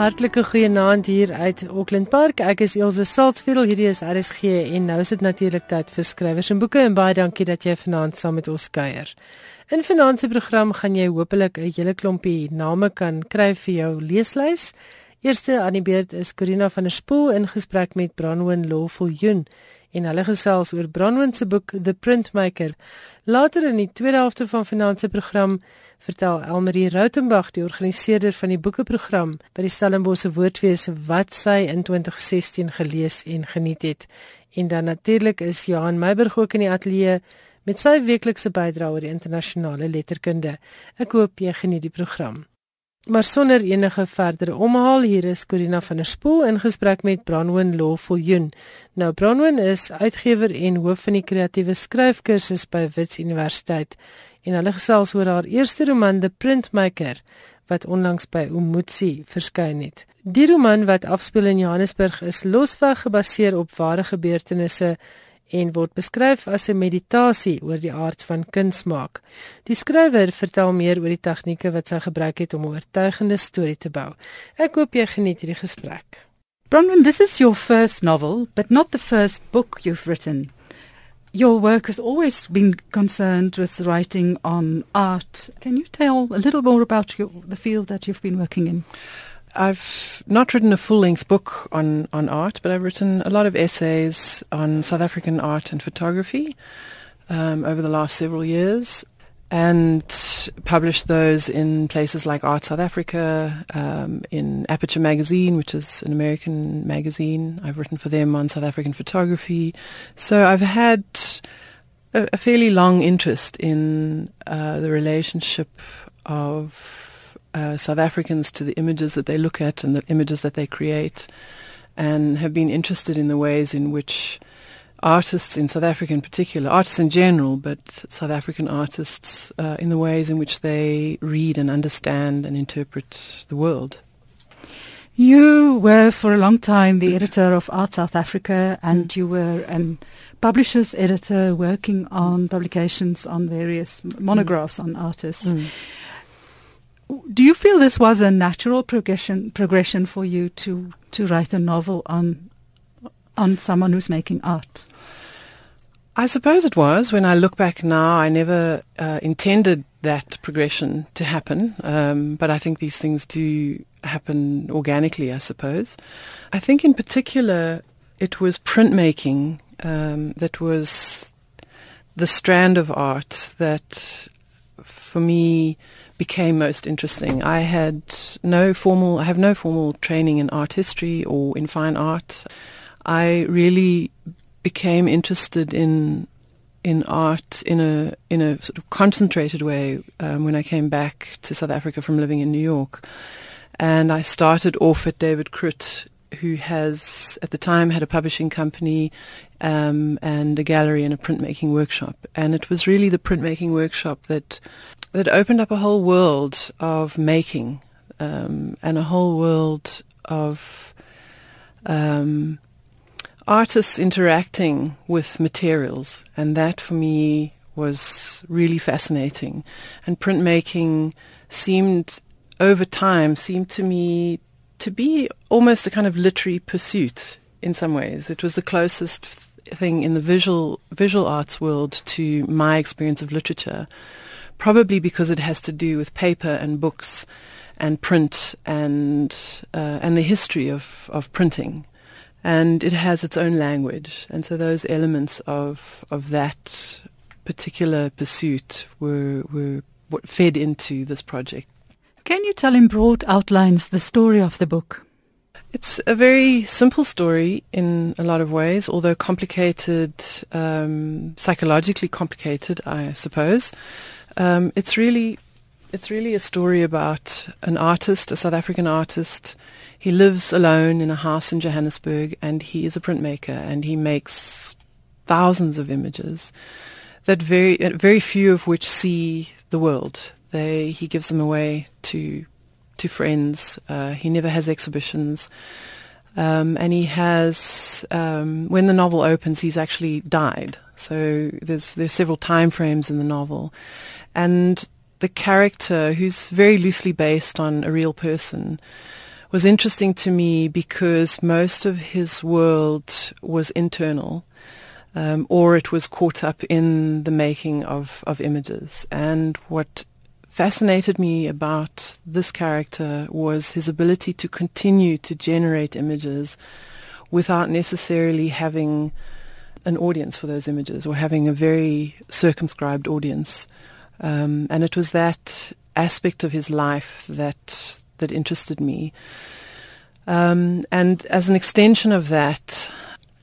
Hartlike goeienaand hier uit Auckland Park. Ek is Elsje Salzveld. Hierdie is RSG en nou is dit natuurlik tyd vir skrywers en boeke en baie dankie dat jy vanaand saam met ons kuier. In vanaand se program gaan jy hopelik 'n hele klompie name kan kry vir jou leeslys. Eerste aan die beurt is Corina van der Spool in gesprek met Bronwyn Lawful Jun en hulle gesels oor Bronwyn se boek The Printmaker. Later in die tweede helfte van vanaand se program vertel Elmarie Rautenbach, die organiseerder van die boekeprogram by die Stellenbosse Woordfees wat sy in 2016 gelees en geniet het. En dan natuurlik is Johan Meiburg ook in die ateljee met sy weeklikse bydrae oor die internasionale letterkunde. Ek hoop jy geniet die program. Maar sonder enige verdere omhaal, hier is Corina van der Spool in gesprek met Bronwyn Lawful Jun. Nou Bronwyn is uitgewer en hoof van die kreatiewe skryfkursus by Wits Universiteit en hulle gesels oor haar eerste roman The Printmaker wat onlangs by Umutsi verskyn het. Die roman wat afspeel in Johannesburg is losweg gebaseer op ware gebeurtenisse en word beskryf as 'n meditasie oor die aard van kunsmaak. Die skrywer vertel meer oor die tegnieke wat sy gebruik het om 'n oortuigende storie te bou. Ek hoop jy geniet hierdie gesprek. Bronwyn, this is your first novel, but not the first book you've written. Your work has always been concerned with writing on art. Can you tell a little more about your, the field that you've been working in? I've not written a full length book on, on art, but I've written a lot of essays on South African art and photography um, over the last several years and published those in places like Art South Africa, um, in Aperture Magazine, which is an American magazine. I've written for them on South African photography. So I've had a, a fairly long interest in uh, the relationship of uh, South Africans to the images that they look at and the images that they create, and have been interested in the ways in which artists in South Africa in particular, artists in general, but South African artists uh, in the ways in which they read and understand and interpret the world. You were for a long time the editor of Art South Africa and mm. you were a publisher's editor working on publications on various monographs mm. on artists. Mm. Do you feel this was a natural progression progression for you to to write a novel on on someone who's making art? I suppose it was. When I look back now, I never uh, intended that progression to happen, um, but I think these things do happen organically, I suppose. I think in particular it was printmaking um, that was the strand of art that for me became most interesting. I had no formal, I have no formal training in art history or in fine art. I really became interested in in art in a in a sort of concentrated way um, when I came back to South Africa from living in New York, and I started off at David Krut, who has at the time had a publishing company um, and a gallery and a printmaking workshop, and it was really the printmaking workshop that that opened up a whole world of making um, and a whole world of um, artists interacting with materials, and that for me was really fascinating. And printmaking seemed, over time, seemed to me to be almost a kind of literary pursuit in some ways. It was the closest thing in the visual visual arts world to my experience of literature, probably because it has to do with paper and books and print and uh, and the history of, of printing and it has its own language. And so those elements of of that particular pursuit were were what fed into this project. Can you tell in broad outlines the story of the book? It's a very simple story in a lot of ways, although complicated, um, psychologically complicated, I suppose. Um, it's really, it's really a story about an artist, a South African artist, he lives alone in a house in Johannesburg and he is a printmaker and he makes thousands of images that very very few of which see the world. They he gives them away to to friends. Uh, he never has exhibitions. Um, and he has, um, when the novel opens, he's actually died. So there's there's several time frames in the novel, and the character, who's very loosely based on a real person, was interesting to me because most of his world was internal. Um, or it was caught up in the making of, of images. And what fascinated me about this character was his ability to continue to generate images without necessarily having an audience for those images or having a very circumscribed audience. Um, and it was that aspect of his life that that interested me. Um, and as an extension of that,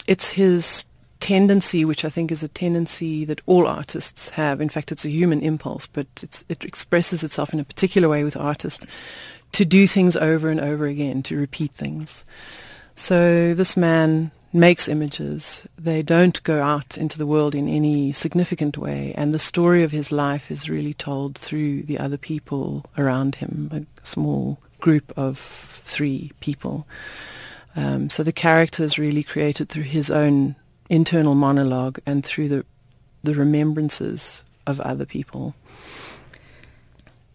it's his tendency, which I think is a tendency that all artists have. In fact, it's a human impulse, but it expresses itself in a particular way with artists to do things over and over again, to repeat things. So this man makes images. They don't go out into the world in any significant way, and the story of his life is really told through the other people around him, a small group of three people. Um, so the character is really created through his own internal monologue and through the the remembrances of other people.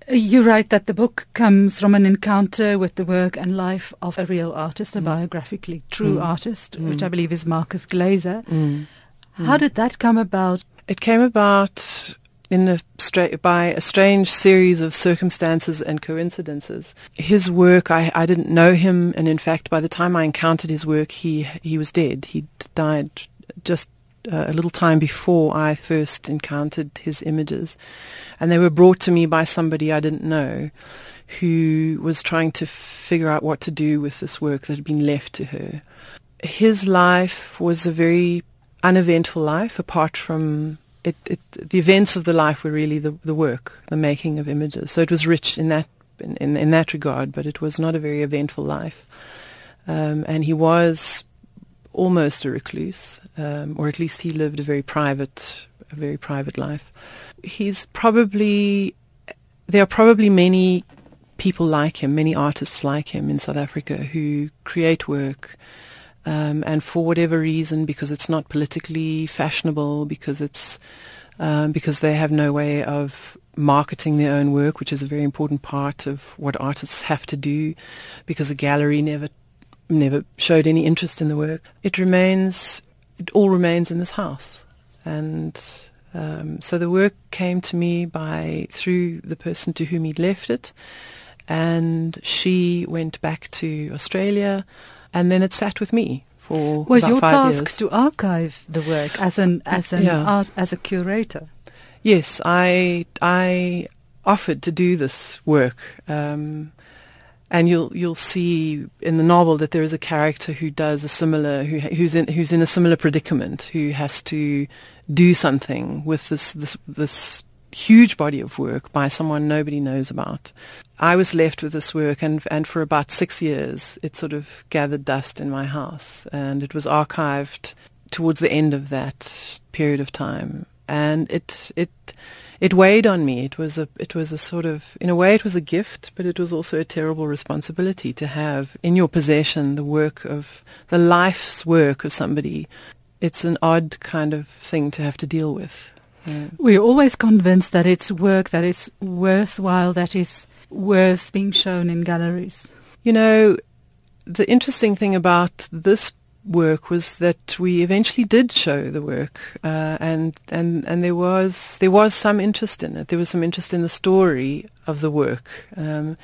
You write that the book comes from an encounter with the work and life of a real artist, a mm. biographically true mm. artist, mm. which I believe is Marcus Glaser. Mm. How mm. did that come about? It came about in a stra- by a strange series of circumstances and coincidences. His work, I, I didn't know him, and in fact, by the time I encountered his work, he he was dead. He died just uh, a little time before I first encountered his images. And they were brought to me by somebody I didn't know who was trying to figure out what to do with this work that had been left to her. His life was a very uneventful life apart from it, it, the events of the life were really the, the work, the making of images. So it was rich in that in, in, in that regard, but it was not a very eventful life. Um, and he was almost a recluse, um, or at least he lived a very private, a very private life. He's probably there are probably many people like him, many artists like him in South Africa who create work. Um, and for whatever reason, because it's not politically fashionable, because it's um, because they have no way of marketing their own work, which is a very important part of what artists have to do, because a gallery never never showed any interest in the work. It remains, it all remains in this house. And um, so the work came to me by through the person to whom he'd left it, and she went back to Australia, and then it sat with me for was your task years. to archive the work as an as an yeah. art as a curator. Yes, I I offered to do this work. Um, and you'll you'll see in the novel that there is a character who does a similar who who's in who's in a similar predicament who has to do something with this this this huge body of work by someone nobody knows about. I was left with this work and and for about 6 years it sort of gathered dust in my house and it was archived towards the end of that period of time and it it it weighed on me. It was a it was a sort of in a way it was a gift, but it was also a terrible responsibility to have in your possession the work of the life's work of somebody. It's an odd kind of thing to have to deal with. Yeah. We're always convinced that it's work that is worthwhile, that is worth being shown in galleries. You know, the interesting thing about this work was that we eventually did show the work, uh, and and and there was there was some interest in it. There was some interest in the story of the work, um,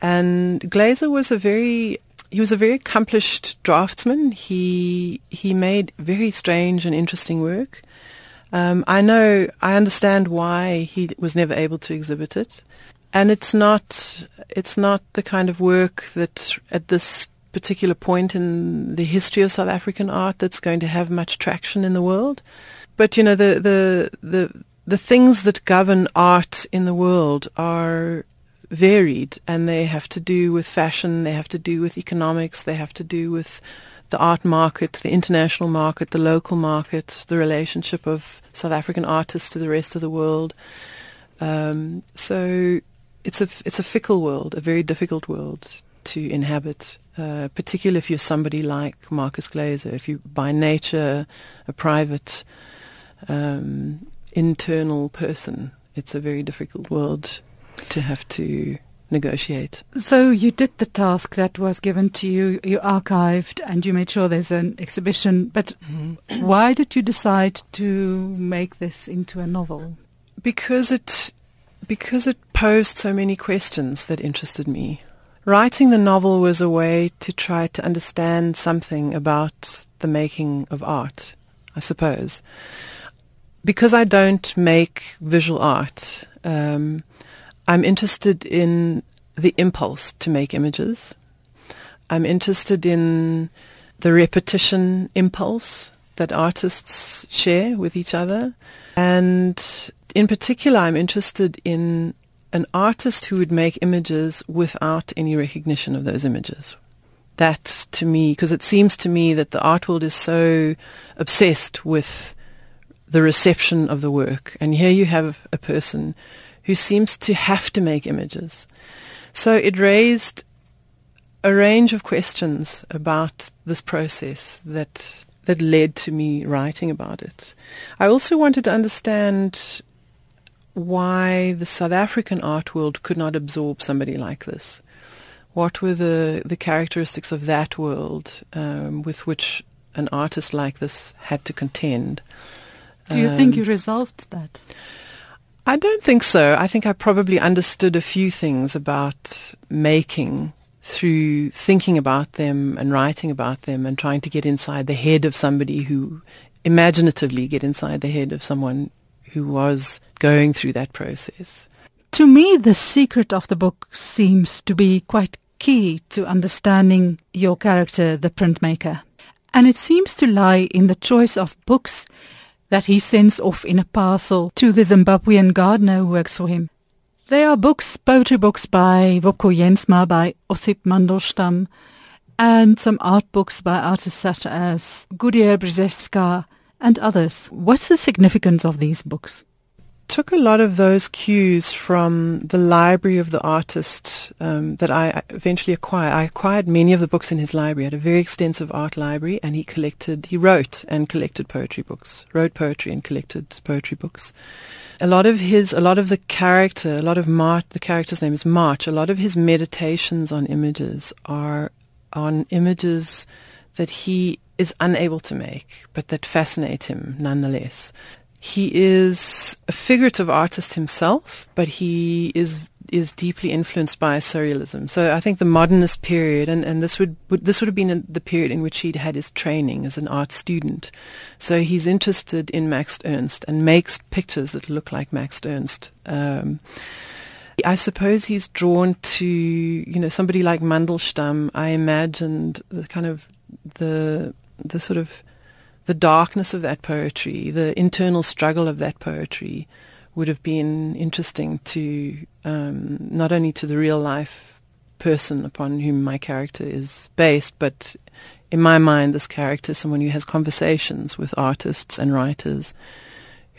and Glazer was a very he was a very accomplished draftsman. He he made very strange and interesting work. Um, I know I understand why he was never able to exhibit it, and it's not it's not the kind of work that at this particular point in the history of South African art that's going to have much traction in the world. But you know the the the the things that govern art in the world are varied and they have to do with fashion, they have to do with economics, they have to do with the art market, the international market, the local market, the relationship of South African artists to the rest of the world. Um, so it's a it's a fickle world, a very difficult world to inhabit. Uh, particularly if you're somebody like Marcus Glaser, if you by nature a private, um, internal person, it's a very difficult world to have to negotiate. So you did the task that was given to you, you archived and you made sure there's an exhibition, but mm-hmm. why did you decide to make this into a novel? Because it because it posed so many questions that interested me. Writing the novel was a way to try to understand something about the making of art, I suppose. Because I don't make visual art, um, I'm interested in the impulse to make images. I'm interested in the repetition impulse that artists share with each other. And in particular, I'm interested in an artist who would make images without any recognition of those images. That to me, because it seems to me that the art world is so obsessed with the reception of the work. And here you have a person who seems to have to make images. So it raised a range of questions about this process that that led to me writing about it. I also wanted to understand why the South African art world could not absorb somebody like this. What were the, the characteristics of that world um, with which an artist like this had to contend? Do you um, think you resolved that? I don't think so. I think I probably understood a few things about making through thinking about them and writing about them and trying to get inside the head of somebody who imaginatively get inside the head of someone who was going through that process. To me, the secret of the book seems to be quite key to understanding your character, the printmaker. And it seems to lie in the choice of books that he sends off in a parcel to the Zimbabwean gardener who works for him. They are books, poetry books by Wopko Jensma, by Osip Mandelstam, and some art books by artists such as Gudier Brzeska and others. What's the significance of these books? took a lot of those cues from the library of the artist um, that I eventually acquired. I acquired many of the books in his library. He had a very extensive art library, and he collected, he wrote and collected poetry books, wrote poetry and collected poetry books. A lot of his, a lot of the character, a lot of March, the character's name is March. A lot of his meditations on images are on images that he is unable to make, but that fascinate him nonetheless. He is a figurative artist himself, but he is is deeply influenced by surrealism. So I think the modernist period, and, and this would, would this would have been the period in which he'd had his training as an art student. So he's interested in Max Ernst and makes pictures that look like Max Ernst. Um, I suppose he's drawn to you know somebody like Mandelstam. I imagined the kind of the the sort of the darkness of that poetry, the internal struggle of that poetry would have been interesting to um, not only to the real life person upon whom my character is based, but in my mind, this character is someone who has conversations with artists and writers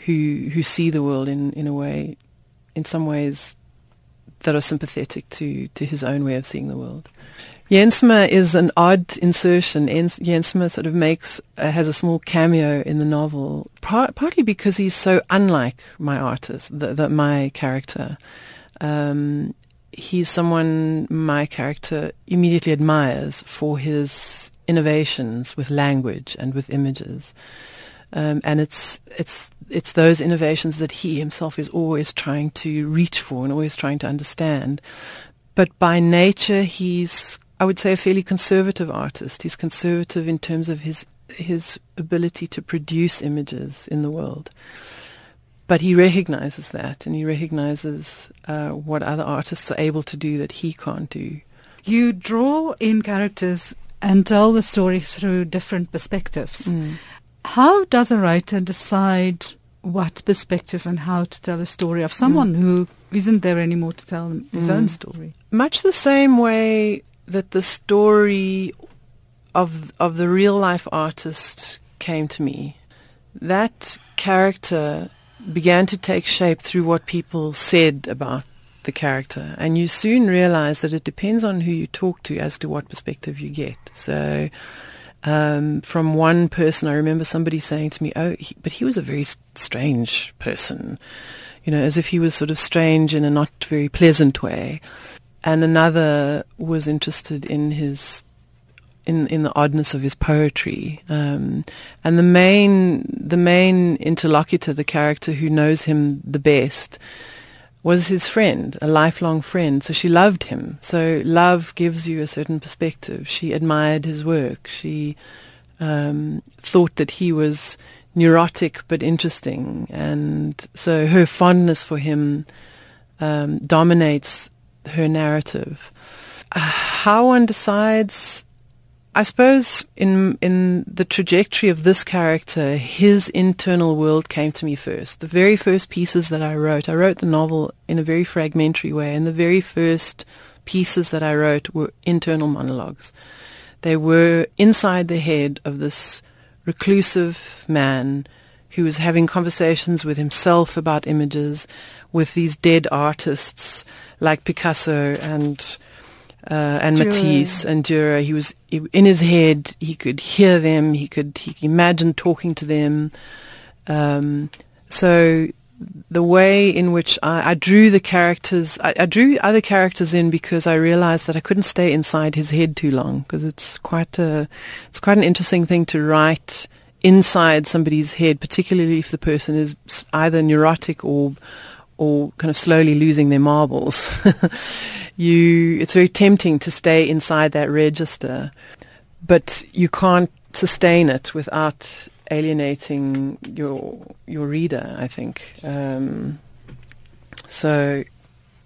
who who see the world in, in a way, in some ways, that are sympathetic to, to his own way of seeing the world. Jensma is an odd insertion. Jensma sort of makes uh, has a small cameo in the novel, par- partly because he's so unlike my artist, the, the, my character. Um, he's someone my character immediately admires for his innovations with language and with images. Um, and it's it's it's those innovations that he himself is always trying to reach for and always trying to understand. But by nature, he's I would say a fairly conservative artist. He's conservative in terms of his his ability to produce images in the world. But he recognizes that, and he recognizes uh, what other artists are able to do that he can't do. You draw in characters and tell the story through different perspectives. Mm. How does a writer decide what perspective and how to tell a story of someone mm. who isn't there anymore to tell his mm. own story? Much the same way that the story of of the real life artist came to me. That character began to take shape through what people said about the character, and you soon realize that it depends on who you talk to as to what perspective you get. So. Um, from one person, I remember somebody saying to me, "Oh, he, but he was a very strange person," you know, as if he was sort of strange in a not very pleasant way. And another was interested in his in in the oddness of his poetry. Um, and the main the main interlocutor, the character who knows him the best, was his friend, a lifelong friend. So she loved him. So love gives you a certain perspective. She admired his work. She um, thought that he was neurotic but interesting, and so her fondness for him um, dominates her narrative. How one decides I suppose in in the trajectory of this character, his internal world came to me first. The very first pieces that I wrote, I wrote the novel in a very fragmentary way, and the very first pieces that I wrote were internal monologues. They were inside the head of this reclusive man who was having conversations with himself about images, with these dead artists like Picasso and uh, and. Matisse and Dürer. He was he, in his head. He could hear them. He could he imagined talking to them. Um, so the way in which I, I drew the characters, I, I, drew other characters in because I realized that I couldn't stay inside his head too long because it's quite a, it's quite an interesting thing to write inside somebody's head, particularly if the person is either neurotic or or kind of slowly losing their marbles. you, it's very tempting to stay inside that register, but you can't sustain it without alienating your your reader. I think um, so.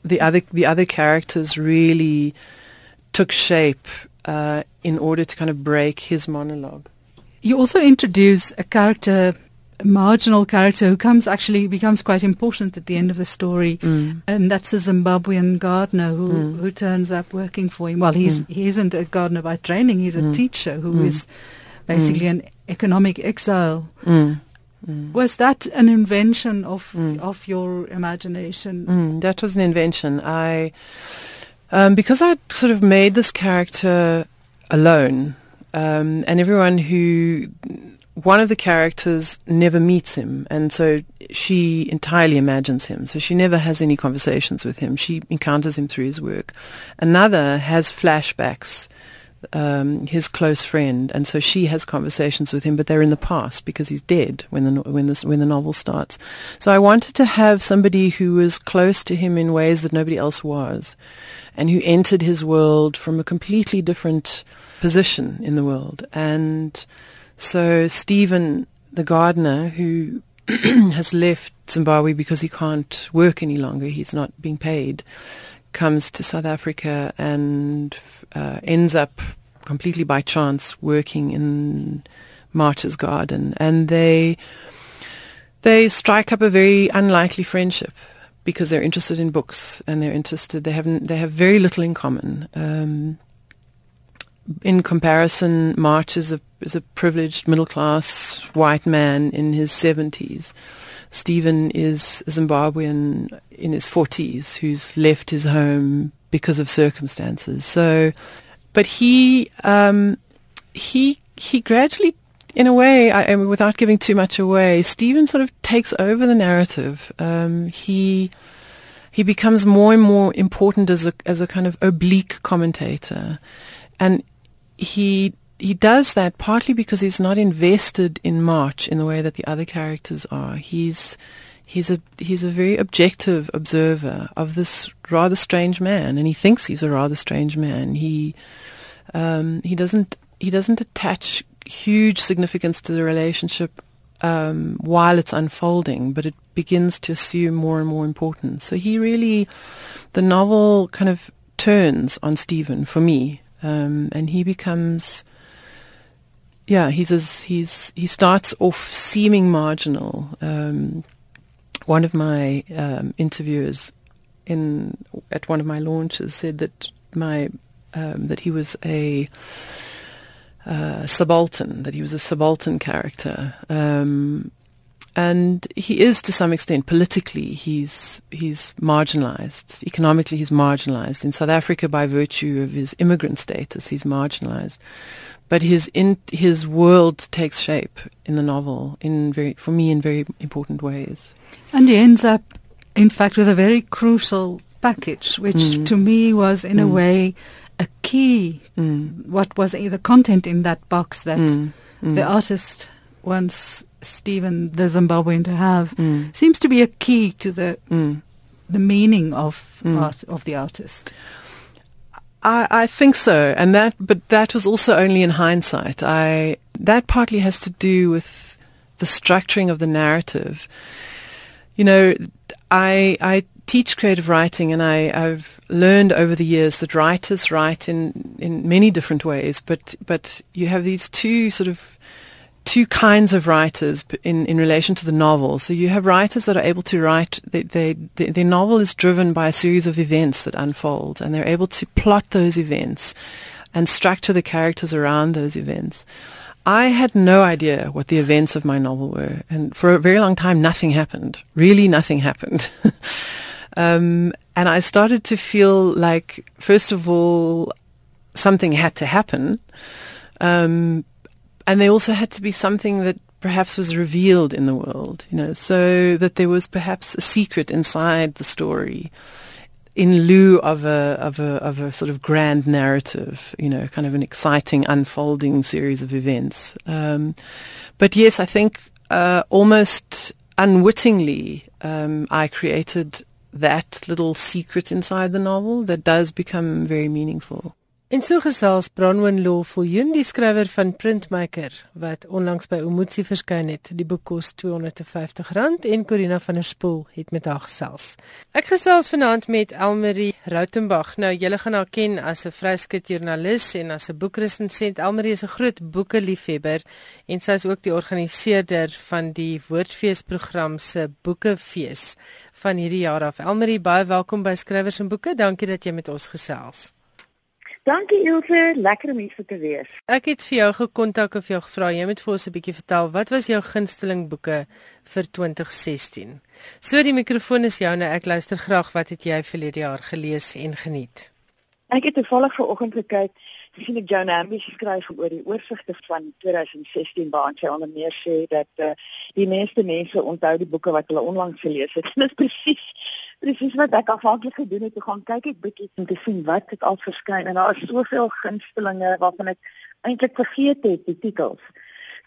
The other the other characters really took shape uh, in order to kind of break his monologue. You also introduce a character marginal character who comes actually becomes quite important at the end of the story, mm. and that's a Zimbabwean gardener who mm. who turns up working for him. Well, he's mm. he isn't a gardener by training; he's a mm. teacher who mm. is basically mm. an economic exile. Was that an invention of of your imagination? that was an invention. I um, because I sort of made this character alone, um, and everyone who one of the characters never meets him, and so she entirely imagines him. So she never has any conversations with him. She encounters him through his work. Another has flashbacks, um, his close friend, and so she has conversations with him, but they're in the past because he's dead when the when the when the novel starts. So I wanted to have somebody who was close to him in ways that nobody else was, and who entered his world from a completely different position in the world, and so Stephen, the gardener, who has left Zimbabwe because he can't work any longer, he's not being paid, comes to South Africa and uh, ends up completely by chance working in March's garden, and they they strike up a very unlikely friendship because they're interested in books and they're interested. They have they have very little in common. Um, in comparison, March is a is a privileged middle class white man in his seventies. Stephen is a Zimbabwean in his forties who's left his home because of circumstances. So, but he um, he he gradually, in a way, I, without giving too much away, Stephen sort of takes over the narrative. Um, he he becomes more and more important as a as a kind of oblique commentator, and he he does that partly because he's not invested in March in the way that the other characters are. He's he's a he's a very objective observer of this rather strange man, and he thinks he's a rather strange man. He um, he doesn't he doesn't attach huge significance to the relationship um, while it's unfolding, but it begins to assume more and more importance. So he really, the novel kind of turns on Stephen for me um, and he becomes yeah he's he's he starts off seeming marginal. Um, one of my um, interviewers in at one of my launches said that my um, that he was a uh, subaltern that he was a subaltern character. Um, and he is to some extent politically he's he's marginalized economically he's marginalized in South Africa by virtue of his immigrant status he's marginalized but his in, his world takes shape in the novel in very for me in very important ways and he ends up in fact with a very crucial package, which mm. to me was in mm. a way a key. Mm. What was the content in that box that mm. Mm. the artist wants Stephen the Zimbabwean to have mm. seems to be a key to the the meaning of art of the artist. I, I think so, and that, but that was also only in hindsight. I that partly has to do with the structuring of the narrative. You know, I I teach creative writing, and I, I've learned over the years that writers write in in many different ways, but but you have these two sort of two kinds of writers in, in relation to the novel. So you have writers that are able to write, they, they, they, their novel is driven by a series of events that unfold, and they're able to plot those events and structure the characters around those events. I had no idea what the events of my novel were, and for a very long time, nothing happened. Really, nothing happened. um, and I started to feel like, first of all, something had to happen. Um, and there also had to be something that perhaps was revealed in the world, you know, so that there was perhaps a secret inside the story in lieu of a of a of a sort of grand narrative, you know, kind of an exciting unfolding series of events. Um, but yes, I think uh, almost unwittingly, um, I created that little secret inside the novel that does become very meaningful. En so gesels Bronwyn Lawful, die skrywer van Printmaker wat onlangs by Omotsi verskyn het. Die boek kos R250 en Corina van der Spool het met haar gesels. Ek gesels vanaand met Elmarie Rautenbach. Nou julle gaan haar ken as 'n vryskut joernalis en as 'n boekresensent. Elmarie is 'n groot boeke liefhebber en sy is ook die organiseerder van die Woordfeesprogram se Boekefees van hierdie jaar af. Elmarie, baie welkom by Skrywers en Boeke. Dankie dat jy met ons gesels. Dankie Ilse, lekker om hier te wees. Ek het vir jou gekontak of jou gevra jy moet vir ons 'n bietjie vertel wat was jou gunsteling boeke vir 2016. So die mikrofoon is joune, ek luister graag wat het jy verlede jaar gelees en geniet. Ek het toevallig vanoggend gekyk sien ek Joan Amby skryf oor die oorsigte van 2016 waar sy onder meer sê dat uh, die meeste mense onthou die boeke wat hulle onlangs gelees het. Dit is presies presies wat ek afhanklik gedoen het om gaan kyk ek bietjie om te sien wat het al verskyn en daar is soveel gunstelinge waarvan ek eintlik vergeet het die titels.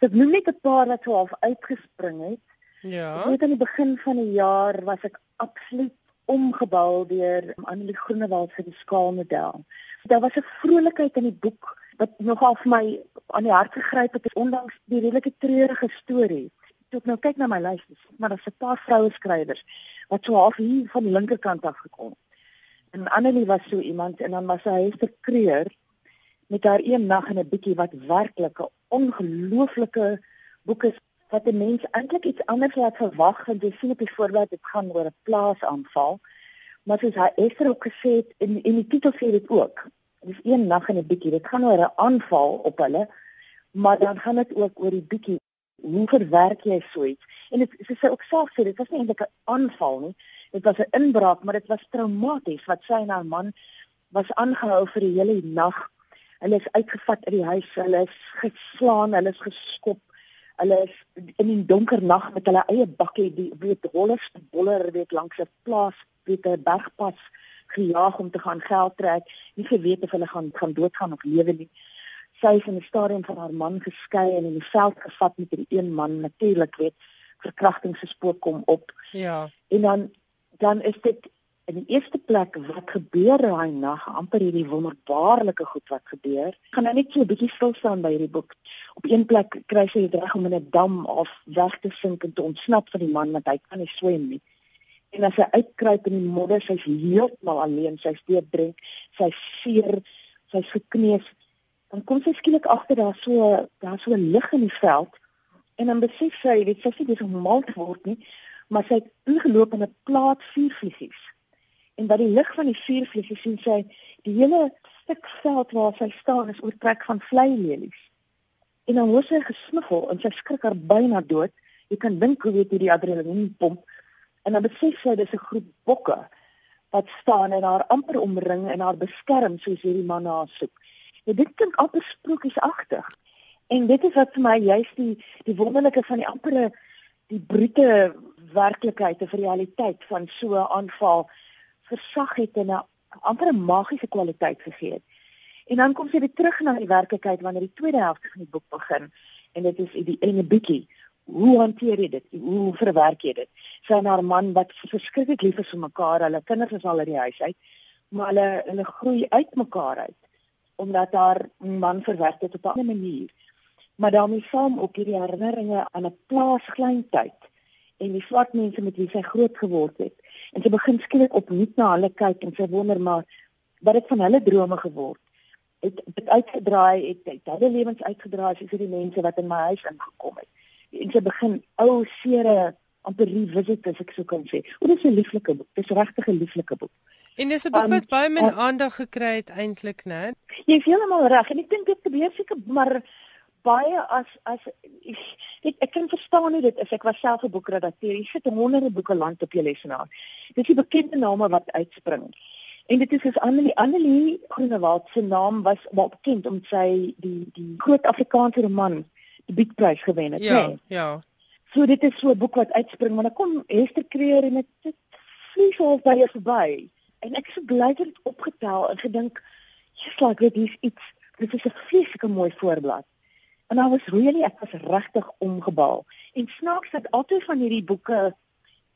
Ek noem net 'n paar wat so half uitgespring het. Ja. Net aan die begin van die jaar was ek absoluut omgebou deur Annelie Groenewald se skaalmodel daar was 'n vrolikheid in die boek wat nogal vir my aan die hart gegryp het ondanks die redelike treurige storie. Toe ek nou kyk na my lys, maar daar's 'n paar vroue skrywers wat so half hier van die linkerkant af gekom het. En Annelie was so iemand en dan was sy Hester Kreur met haar een nag en 'n bietjie wat werklik 'n ongelooflike boek is wat 'n mens eintlik iets anders laat verwag want jy sien op die voorblad dit gaan oor 'n plaasaanval. Maar soos hy Esther ook gesê het in in die titel sê dit ook dis een nag en 'n bietjie. Dit gaan oor 'n aanval op hulle, maar dan gaan dit ook oor die bietjie hoe verwerk jy so iets? En dit sy ook self sê dit was nie eintlik 'n aanval nie. Dit was 'n inbraak, maar dit was traumaties wat sy en haar man was aangehou vir die hele nag. Hulle is uitgevat uit die huis, hulle is geslaan, hulle is geskop. Hulle is in die donker nag met hulle eie bakkie die weet hollerste boller weet langs 'n plaas, weet 'n bergpas gejaag om te gaan geld trek, nie geweet of hulle gaan gaan doodgaan of lewe nie. Sy is in 'n stadium van haar man geskei en in die veld gevat met hierdie een man natuurlik weet verkrachtingsgespook kom op. Ja. En dan dan is dit in die eerste plek wat gebeur daai nag amper hierdie wonderbaarlike goed wat gebeur. Ek gaan nou net so 'n bietjie stil staan by hierdie boek. Op een plek kry sy dit reg om in 'n dam of weg te sink en te ontsnap van die man want hy kan nie swem nie en as sy uitkruip in die modder, sy's heeltemal alleen, sy's deurdrink, sy's seer, sy's gekneus. Dan kom sy skielik agter daar so daar so 'n lig in die veld en dan besef sy dit sê sy dis mal word nie, maar sy het ingeloop in 'n plaas vuurvliegies. En by die lig van die vuurvliegies sien sy die hele stuk veld waar sy staan is oortrek van vlei lelies. En dan hoor sy gesniffel en sy skrik haar byna dood. Jy kan dink hoe weet jy die adrenalien pomp en dan besef sy dis 'n groep bokke wat staan en haar amper omring en haar beskerm soos hierdie man haar soek. Ja, dit klink amper sprokiesagtig. En dit is wat vir my juist die die wonderlike van die ampere die brute werklikheid of realiteit van so 'n aanval versag het en 'n amper 'n magiese kwaliteit gegee het. En dan kom sy weer terug na die werklikheid wanneer die tweede helfte van die boek begin en dit is die ene bietjie hoe hanteer jy dit? Hoe verwerk jy dit? Sy en haar man wat verskriklik lief is vir mekaar, hulle kinders is al uit die huis uit, maar hulle hulle groei uit mekaar uit omdat haar man verwerk dit op 'n ander manier. Maar daarmee saam ook hierdie herinneringe aan 'n plaas kleintyd en die swart mense met wie sy groot geword het. En sy begin skielik opnuut na hulle kyk en sy wonder maar wat het van hulle drome geword? Het dit uitgedraai het het hulle lewens uitgedraai soos hierdie mense wat in my huis ingekom het. En sy begin ou seere amper revisit as ek sou kan sê. O, dit is 'n lieflike boek. Dit is regtig 'n lieflike boek. En dis 'n boek wat um, baie min uh, aandag gekry het eintlik, né? Jy is heeltemal reg en ek dink dit gebeur seker maar baie as as ek ek, kan verstaan hoe dit is. Ek was self 'n boekredakteur. Jy sit honderde boeke lank op jou lesenaar. Dis die bekende name wat uitspring. En dit is soos Annelie Annelie Groenewald se naam was wel bekend om sy die die groot Afrikaanse roman die Bietprys gewen het, ja, nee. Ja. So dit is so 'n boek wat uitspring, maar dan kom Hester Kreer en dit vlieg al by jou verby en ek so bly dat dit opgetel en gedink jy's like dit is iets dit is 'n vreeslike mooi voorblad en I was really ek was regtig omgebal en snaaks dat altyd van hierdie boeke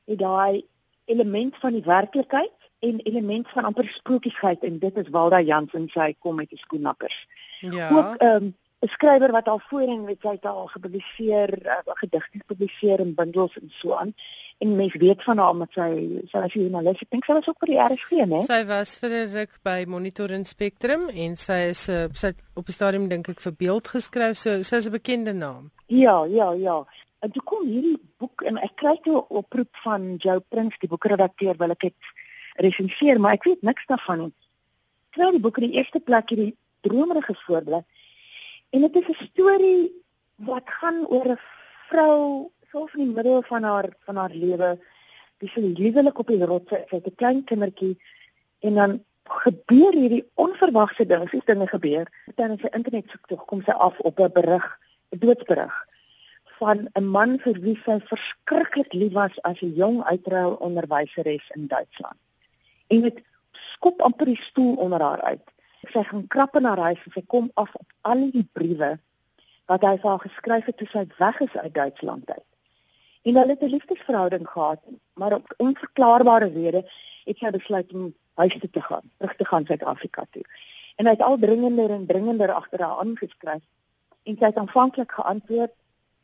het daai element van die werklikheid en element van amper sprokiesheid en dit is Walda Jansen sy kom met die skoennappers ja. Ook ehm um, 'n skrywer wat al voorheen weet jy het al gepubliseer uh, gedigte gepubliseer in bundels en so aan. En mens weet van haar met sy sy as joernalis. Ek dink sy was ook vir die RSG nê sy was vir 'n ruk by Monitor en Spectrum en sy is uh, sy op die stadium dink ek vir beeld geskryf. So sy is 'n bekende naam. Ja ja ja. En toe kom hierdie boek en ek kry toe 'n oproep van Joe Prins die boekredakteur wil ek dit resenseer maar ek weet niks daarvan nie. Terwyl die boek in die eerste plek hierdie dromerige voorblad En dit is 'n storie wat gaan oor 'n vrou so in die middel van haar van haar lewe. Sy is liefdelik op die rotse, sy het 'n klein kindertjie en dan gebeur hierdie onverwagte ding, sies dinge gebeur. Dan sy internet soek toe kom sy af op 'n berig, 'n doodsberig van 'n man vir wie sy verskriklik lief was as 'n jong uitruil onderwyseres in Duitsland. En dit skop amper die stoel onder haar uit sy gaan krap in haar huis en sy kom af op al die briewe wat hy vir haar geskryf het toe sy weg is uit Duitsland uit. En hulle het 'n liefdesverhouding gehad, maar op onverklaarbare redes het sy besluit om huis toe te gaan, terug te gaan Suid-Afrika toe. En hy het al dringender en dringender agter haar aangeskryf en sy het aanvanklik geantwoord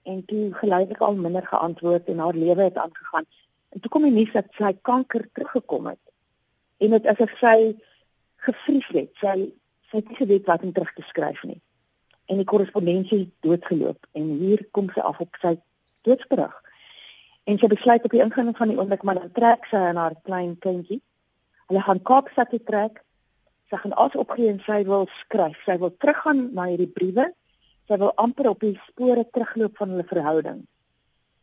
en toe geleidelik al minder geantwoord en haar lewe het aangegaan. En toe kom die nuus dat sy kanker teruggekom het. En dit is asof sy gevries het. Sy sy het nie geweet wat om terug te skryf nie. En die korrespondensie het doodgeloop en hier kom sy af op sy doodsberig. En sy besluit op die inging van die oomblik maar dan trek sy aan haar klein kindjie. Hulle gaan Kaapstad toe trek. Sy gaan as opgee en sy wil skryf. Sy wil teruggaan na hierdie briewe. Sy wil amper op die spore terugloop van hulle verhouding.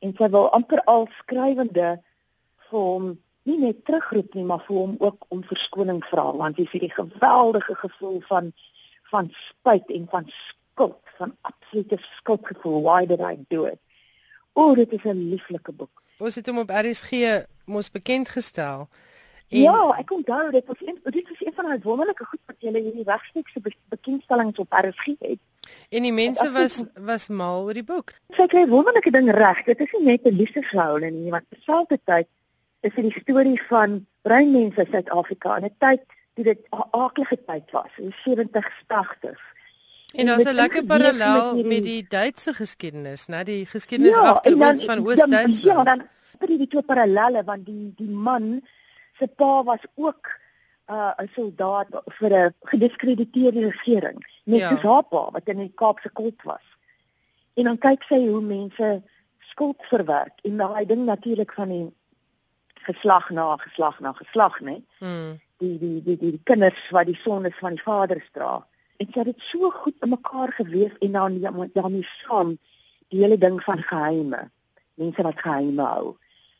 En sy wil amper al skrywende vir hom nie net terugroep nie, maar vir hom ook om verskoning vra want jy sien die geweldige gevoel van van spyt en van skuld, van absolute skuldgevoel. Why did I do it? O, dit is 'n lieflike boek. Ons het hom op RSG mos bekend gestel. En ja, ek onthou dit was een dit was een van daai wonderlike goed wat jy in hierdie regstreekse bekendstellings op RSG het. En die mense was was mal oor die boek. Sy kry wonderlike ding reg. Dit is nie net 'n liefdesverhouding nie, maar terselfdertyd is dit die storie van bruin mense in Suid-Afrika in 'n tyd toe dit 'n aardige tyd was, in 70s, 80s. En daar's 'n lekker parallel met, met die Duitse geskiedenis, né, die geskiedenis ja, agteroos van Oos-Duitsland. Ja, dan het jy die twee parallelle want die die man se pa was ook uh, 'n soldaat vir 'n gediskrediteerde regering, net ja. soos haar pa wat in die Kaapse kult was. En dan kyk sy hoe mense skuld verwerk en daai ding natuurlik van die geslag na geslag na geslag, né? Mm. Die, die die die die kinders wat die sondes van die vaders dra. En sy het dit so goed in mekaar geweef en dan daarmee saam die hele ding van geheime. Mense wat geheime hou.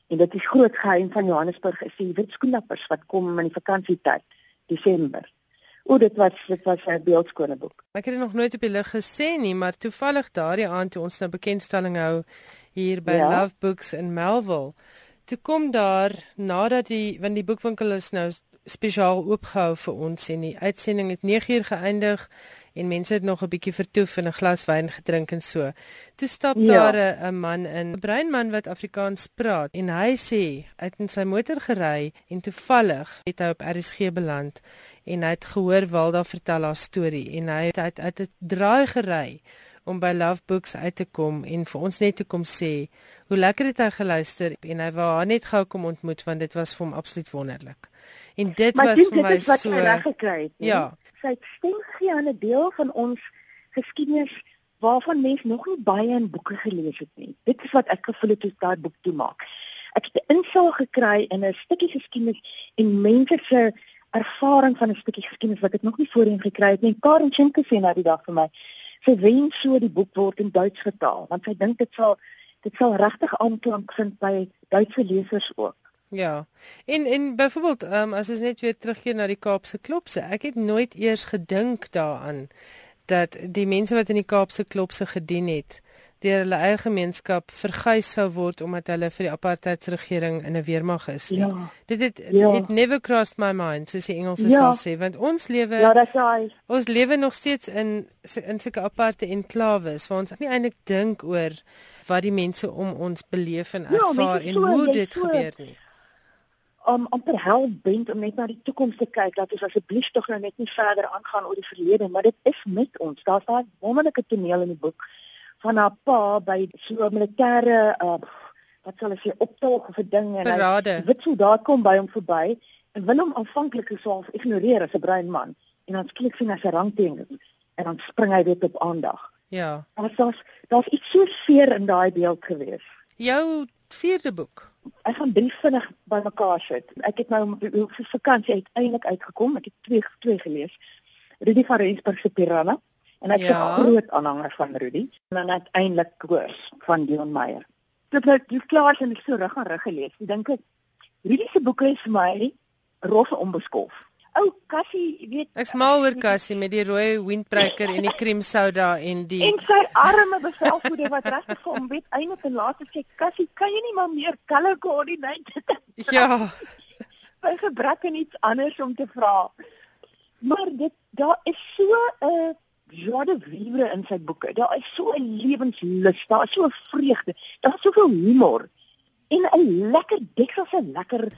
En dit is groot geheim van Johannesburg is die wit skoenappers wat kom in die vakansietyd, Desember. O, dit was dit was 'n beeldskone boek. Ek het dit nog nooit op die lig gesien nie, maar toevallig daardie aand toe ons nou bekendstelling hou hier by ja? Love Books in Melville toe kom daar nadat die want die boekwinkel is nou spesiaal oopgehou vir ons en die uitsending het 9uur geëindig en mense het nog 'n bietjie vertoef en 'n glas wyn gedrink en so. Toe stap ja. daar 'n man in, 'n breinman wat Afrikaans praat en hy sê hy het in sy motor gery en toevallig het hy op RSG beland en hy het gehoor Walda vertel haar storie en hy het uit 'n draai gery om by Love Books uit te kom en vir ons net te kom sê hoe lekker het hy geluister en hy wou haar net gou kom ontmoet want dit was vir hom absoluut wonderlik. En dit maar was vir my so reg gekry het. Ja sy stem gee aan 'n deel van ons geskiedenis waarvan mense nog nie baie in boeke gelees het nie. Dit is wat ek gevoel het toe daai boek toe maak. Ek het 'n insaag gekry in 'n stukkie geskiedenis en mense se ervaring van 'n stukkie geskiedenis wat ek nog nie voorheen gekry het nie. Karen Schenke sê na die dag vir my, sy wens so die boek word in Duits vertaal want sy dink dit sal dit sal regtig aanklank vind by Duitse lesers ook. Ja. En en byvoorbeeld, ehm um, as ons net weer terugkeer na die Kaapse klopse, ek het nooit eers gedink daaraan dat die mense wat in die Kaapse klopse gedien het, deur hulle eie gemeenskap verguis sou word omdat hulle vir die apartheidsregering in 'n weermag is. Ja. Dit het ja. it never crossed my mind, soos die Engelse ja. sal sê, want ons lewe Ja, dit is. Ons lewe nog steeds in in sulke aparte enklaves waar ons nie eintlik dink oor wat die mense om ons beleef en ja, ervaar ja, en so, hoe dit so, gebeur nie om amper help bent om net na die toekoms te kyk dat ons asseblief tog nou net nie verder aangaan oor die verlede maar dit is met ons daar's daai wonderlike toneel in die boek van haar pa by so 'n militêre uh, wat sal ek sê optog of 'n ding en hy weet hoe daar kom by hom verby en wil hom aanvanklik so half ignoreer as 'n bruin man en dan skielik sien hy sy rangteken en dan spring hy weer op aandag ja daar's daar's iets so seer in daai beeld gewees jou vierde boek ek gaan drie vinnig bymekaar sit. Ek het nou vir vakansie uiteindelik uitgekom. Ek het twee twee gelees. Rudy van Rensburg se Piranha en ek is ja. 'n groot aanhanger van Rudy. En dan uiteindelik Koors van Dion Meyer. Dit het die klaar en ek so reg aan reg gelees. Ek dink ek Rudy se boeke is vir my rof onbeskof ou Cassie, jy weet. Ek's mal oor Cassie met die rooi windbreaker en die cream soda en die En sy arme bevelvoerder wat regtig vir hom weet eintlik en later sê Cassie, kan jy nie maar meer color coordinate? ja. Sy gebrek en iets anders om te vra. Maar dit daar is so 'n uh, joie de vivre in sy boeke. Daar is so 'n lewenslus, daar is so 'n vreugde, daar is soveel humor en 'n lekker dikwels 'n lekker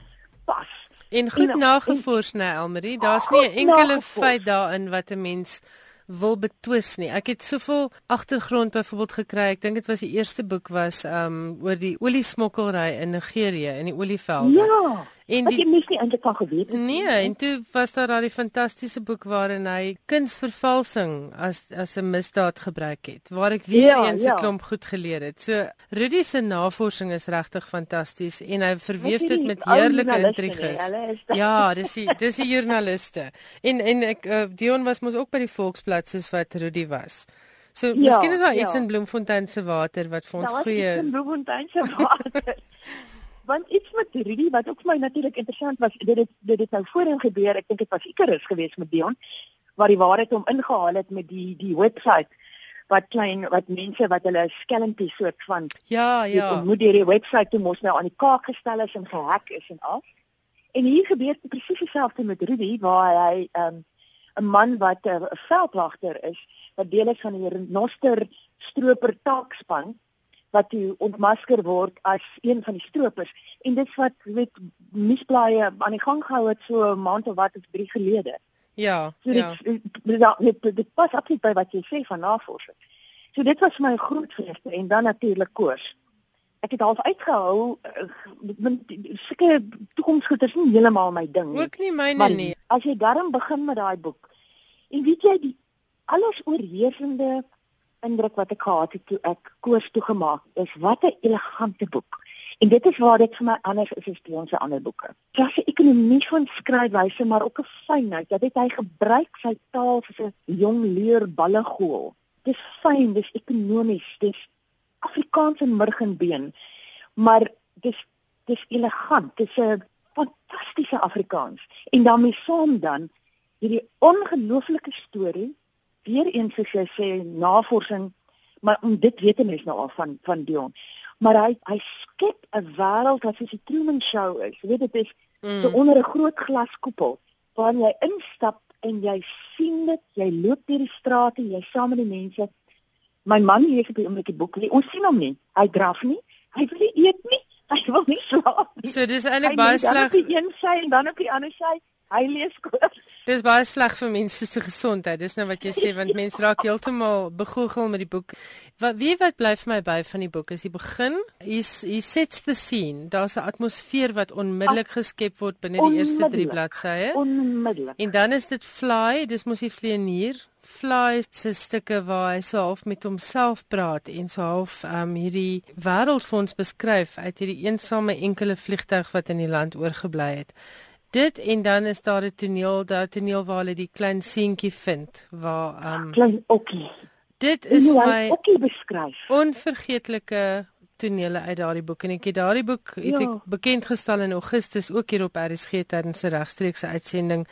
pas. En goed nagevors, né, Elmarie. Daar's nie 'n enkele feit daarin wat 'n mens wil betwis nie. Ek het soveel agtergrond byvoorbeeld gekry. Ek dink dit was die eerste boek was um oor die oliesmokkelry in Nigerië in die olievelde. Ja. En die, ek het nie eintlik van geweet nie. Nee, en toe was daar daai fantastiese boek waarin hy kunsvervalsing as as 'n misdaad gebruik het, waar ek weer ja, eens 'n ja. klomp goed geleer het. So Rudy se navorsing is regtig fantasties en hy verweef dit met heerlike intriges. Ja, dis die dis die joernaliste. En en ek uh, Dion was mos ook by die Volksblad soos wat Rudy was. So ja, miskien is daar ja. iets in Bloemfontein se water wat vir ons goeie is. Ja, in Bloemfontein se water. want iets met Rudy wat ook vir my natuurlik interessant was dit het dit het nou voorheen gebeur. Ek dink dit was Icarus geweest met Dion waar die waarheid hom ingehaal het met die die webwerf wat klein wat mense wat hulle skelmpie soort van ja ja. moet die webwerf toe mos nou aan die kaak gestel is en gehack is en al. En hier gebeur presies dieselfde met Rudy waar hy um, 'n um, man wat 'n uh, veldwagter is wat deel is van die Noster stroper taakspan wat toe ontmasker word as een van die stroopers en dit wat weet misblaaie aan die gang gehou het so 'n maand of wat of 3 gelede. Ja. So dit, ja. Dit, dit, dit pas absoluut by wat jy sê van navorsing. So dit was my groot vreugde en dan natuurlik koers. Ek het half uitgehou eh, sulke toekomsgoed is nie heeltemal my ding nie. Ook nie myne nie. As jy daarom begin met daai boek en weet jy die alles oorheersende indruk wat ek gehad het toe ek koers toegemaak is wat 'n elegante boek. En dit is waar dit vir my anders is as die ons ander boeke. Dit is 'n ekonomie van skryfwyse maar ook 'n fynheid. Dat hy gebruik sy taal soos 'n jong leer ballegool. Dis fyn, dis ekonomies, dis Afrikaans en murgenbeen. Maar dis dis elegant. Dis 'n fantastiese Afrikaans. En daarmee saam dan hierdie ongelooflike storie weer eens soos jy sê navorsing maar om dit weet mense nou al van van Dion maar hy hy skep 'n wêreld wat soos die Truman Show is jy weet dit is mm. so onder 'n groot glaskoepel waar jy instap en jy sien dit, jy loop deur die strate, jy saam met die mense. My man lees op die oomblik die boek. Ons sien hom nie. Hy draf nie. Hy wil nie eet nie. Hy wil nie slaap nie. So dis eintlik baie sleg. Hy op die een sy en dan op die ander sy. Hy lees koop. Dis baie sleg vir mense se gesondheid. Dis nou wat jy sê want mense raak heeltemal begoogel met die boek. Wat wie wat bly vir my by van die boek is die begin. Hy sets the scene. Daar's 'n atmosfeer wat onmiddellik geskep word binne die eerste 3 bladsye. Onmiddellik. En dan is dit fly, dis mos die vlieënier. Fly se stukke waar hy so half met homself praat en so half um, hierdie wêreld vir ons beskryf uit hierdie eensame enkele vliegtuig wat in die land oorgebly het. Dit en dan is daar 'n toneel, daar toneel waar hulle die klein seentjie vind waar um klein okkie. Dit is my okkie beskryf. Onvergeetlike tonele uit daardie boek en ek het daardie boek het ja. ek bekend gestel in Augustus ook hier op RSG tydens 'n regstreekse uitsending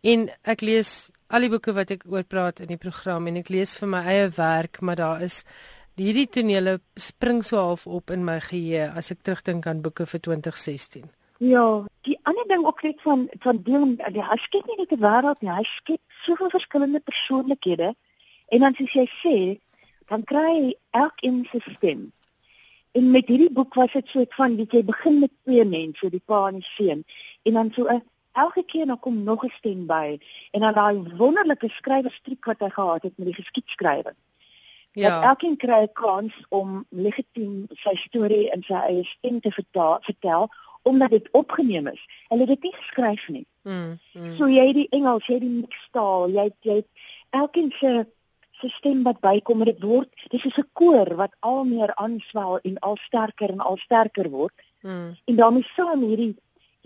en ek lees al die boeke wat ek oor praat in die program en ek lees vir my eie werk maar daar is hierdie tonele spring so half op in my geheue as ek terugdink aan boeke vir 2016. Ja, die ander ding ook net van van deel die hy skep nie net 'n wêreld nie, hy skep soveel verskillende persoonlikhede en dan soos jy sê, dan kry hy elkeen se stem. En met hierdie boek was dit so van weet jy begin met twee mense, die pa en die seun en dan so 'n elke keer dan kom nog 'n stem by en dan daai wonderlike skrywerstrik wat hy gehad het met die geskiedskrywing. Ja. Elkeen kry 'n kans om legitiem sy storie in sy eie stem te vertaal, vertel omdat dit opgeneem is. Hulle het dit nie geskryf nie. Mm, mm. So jy die Engels, jy die mixtaal, jy jy elkeen se se stem wat bykom en dit word dis is 'n koor wat al meer aanswel en al sterker en al sterker word. Mm. En daarmee saam hierdie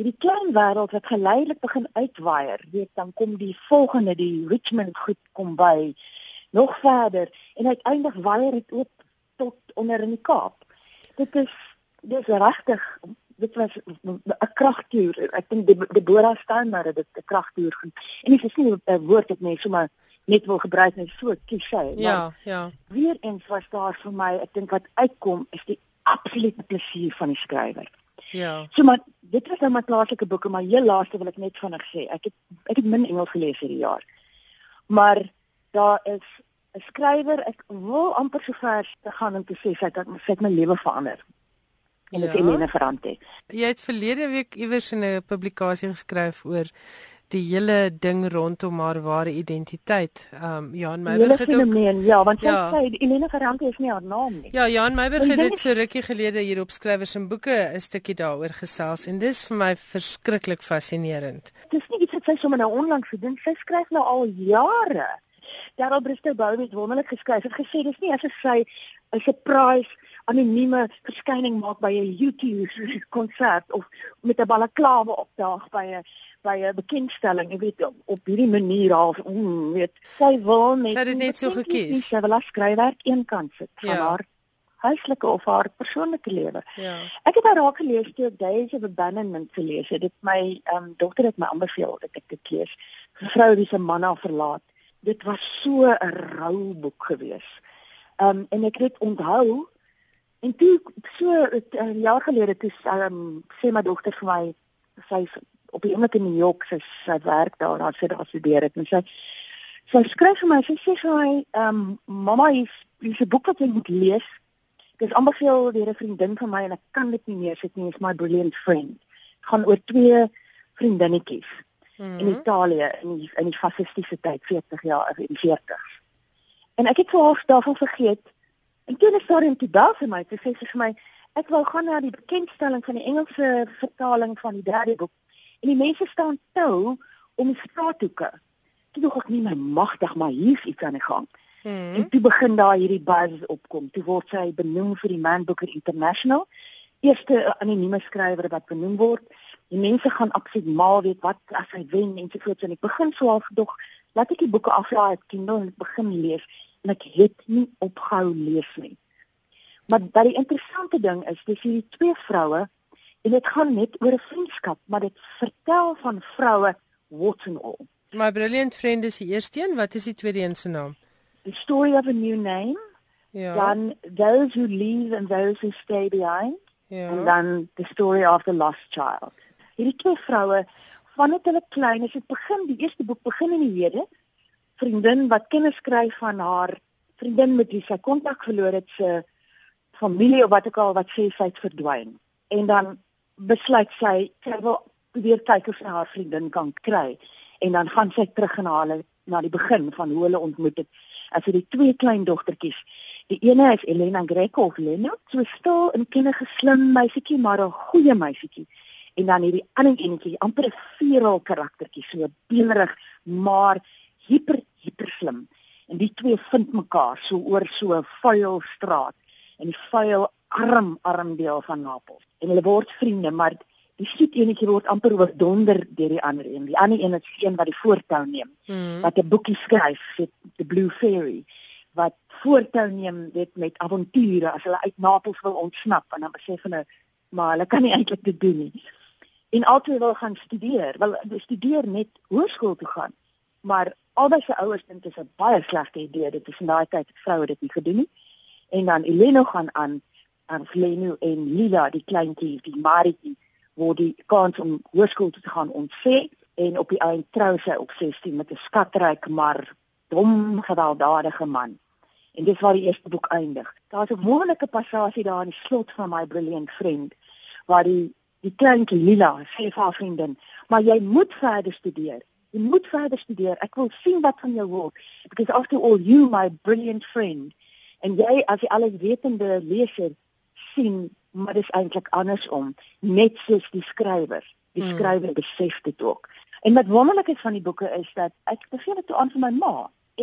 hierdie klein wêreld wat geleidelik begin uitwaier, weet dan kom die volgende die Richmond goed kom by nog verder en uiteindelik waier dit ook tot onder in die Kaap. Dit is dis regtig dit was 'n kragtuur. Ek dink Deborah Steiner het dit 'n kragtuur genoem. En dit is nie 'n woord wat mense sommer net wil gebruik net so klise. Ja, ja. Weer eens was daar vir my, ek dink wat uitkom is die absolute plesier van die skrywer. Ja. So maar dit was nou my plaaslike boeke, maar heel laaste wil ek net vinnig sê. Ek het ek het min Engels gelees hierdie jaar. Maar daar is 'n skrywer, ek wil amper so ver te gaan om te sê sy het, het my lewe verander en dit ja. Helene Ferrante. Jy het verlede week iewers in 'n publikasie geskryf oor die hele ding rondom haar ware identiteit. Ehm um, Jan Meiberg het ook ja, want ja. sy sê Helene Ferrante is nie haar naam nie. Ja, Jan Meiberg het dit so rukkie gelede hier op skrywers en boeke 'n stukkie daaroor gesels en dis vir my verskriklik fascinerend. Dis nie iets wat sy sommer nou onlangs gedoen, sy skryf nou al jare. Darryl Bristow Bowie het wonderlik geskryf. Het gesê dis nie as sy 'n surprise anonieme verskyning maak by 'n YouTube konsert of met 'n balaklawe opdaag by 'n by 'n bekendstelling, jy weet op, op hierdie manier half, mm, weet sy wil net Sy het net so gekies. Sy wil skryfwerk een kant sit van ja. haar huislike of haar persoonlike lewe. Ja. Ek het haar raak gelees toe ek Days of Abandonment gelees het. Dit my ehm um, dokter het my aanbeveel dat ek dit lees. 'n Vrou wie se man haar verlaat. Dit was so 'n rou boek geweest. Ehm um, en ek het onthou En toe so 'n uh, jaar gelede toe um, sê my dogter vir my sy op die oomblik in New York sy sy werk daar daar sy daar studeer het en sy sy skryf vir my sy sê vir my um, mamma is dis 'n boek wat jy moet lees. Dis aanbeveel deur 'n vriendin van my en ek kan dit nie meer sit nie, is my brilliant friend. Gaan oor twee vriendinnetjies mm -hmm. in Italië in die, in die fasistiese tyd 40 jaar in 40s. En ek het voors daarvan vergeet En toe het sy net daar vir my, sy sê vir my, ek wou gaan na die bekendstelling van die Engelse vertaling van die derde boek. En die mense staan toe om straathoeke. Toe dog ek nie my magtig, maar hier's iets aan die gang. Hmm. En toe begin daar hierdie buzz opkom. Toe word sy benoem vir die Man Booker International. Eerste anonieme skrywer wat benoem word. Die mense gaan absoluut mal weet wat as hy wen en so voort en ek begin so half dog laat ek die boeke aflaai op Kindle en begin lees en ek het nie opgehou lees nie. Maar dat die interessante ding is, dis hierdie twee vroue en dit gaan net oor 'n vriendskap, maar dit vertel van vroue what and all. My brilliant friend is die eerste een, wat is die tweede een se naam? The story of a new name. Ja. Dan those who leave and those who stay behind. Ja. En dan the story of the lost child. Hierdie twee vroue vandat hulle klein is, het begin die eerste boek begin in die hede. Vriendin wat kennis skryf van haar vriendin met wie sy kontak verloor het se familie of wat ook al wat sê sy het verdwyn. En dan besluit sy sy wil probeer kyk of sy haar vriendin kan kry en dan gaan sy terug na hulle na die begin van hoe hulle ontmoet het. As jy die twee klein dogtertjies, die ene is Elena Greco of Lena, so stil en kennige slim meisietjie, maar 'n goeie meisietjie. En dan hierdie ander enetjie, amper 'n vierel karaktertjie, so beenerig, maar hiper hiper slim. En die twee vind mekaar so oor so 'n vuil straat in die vuil arm arm deel van Napels. En hulle word vriende, maar die soet enetjie word amper oordonder deur die ander een. Die ander een is een wat die voortou neem. Hmm. Wat 'n boekie skryf vir The Blue Fairy wat voortou neem dit met avonture as hulle uit Napels wil ontsnap en dan besef hulle maar hulle kan nie eintlik dit doen nie. En altyd wil gaan studeer. Wel studeer net hoërskool toe gaan. Maar albei se ouers dink dit is 'n baie slegte idee. Dit is in daai tyd vroue dit nie gedoen nie. En dan Eleno gaan aan aan Flenu en Lila die kleintjie, die Maritjie word die kans om hoërskool toe te gaan ontsê en op die eind trou sy op 16 met 'n skatryk maar dom gewelddadige man. En dis waar die eerste boek eindig. Daar's 'n wonderlike passasie daar in die slot van my brilliant friend waar die die kleintjie Lila sê vir haar vriendin, "Maar jy moet verder studeer. Jy moet verder studeer. Ek wil sien wat van jou word because after all you my brilliant friend." En jy as die alleswetende leser sien maar dit is eintlik andersom net soos die skrywer die hmm. skrywer besef dit ook en wat wonderlik is van die boeke is dat ek beveel dit toe aan vir my ma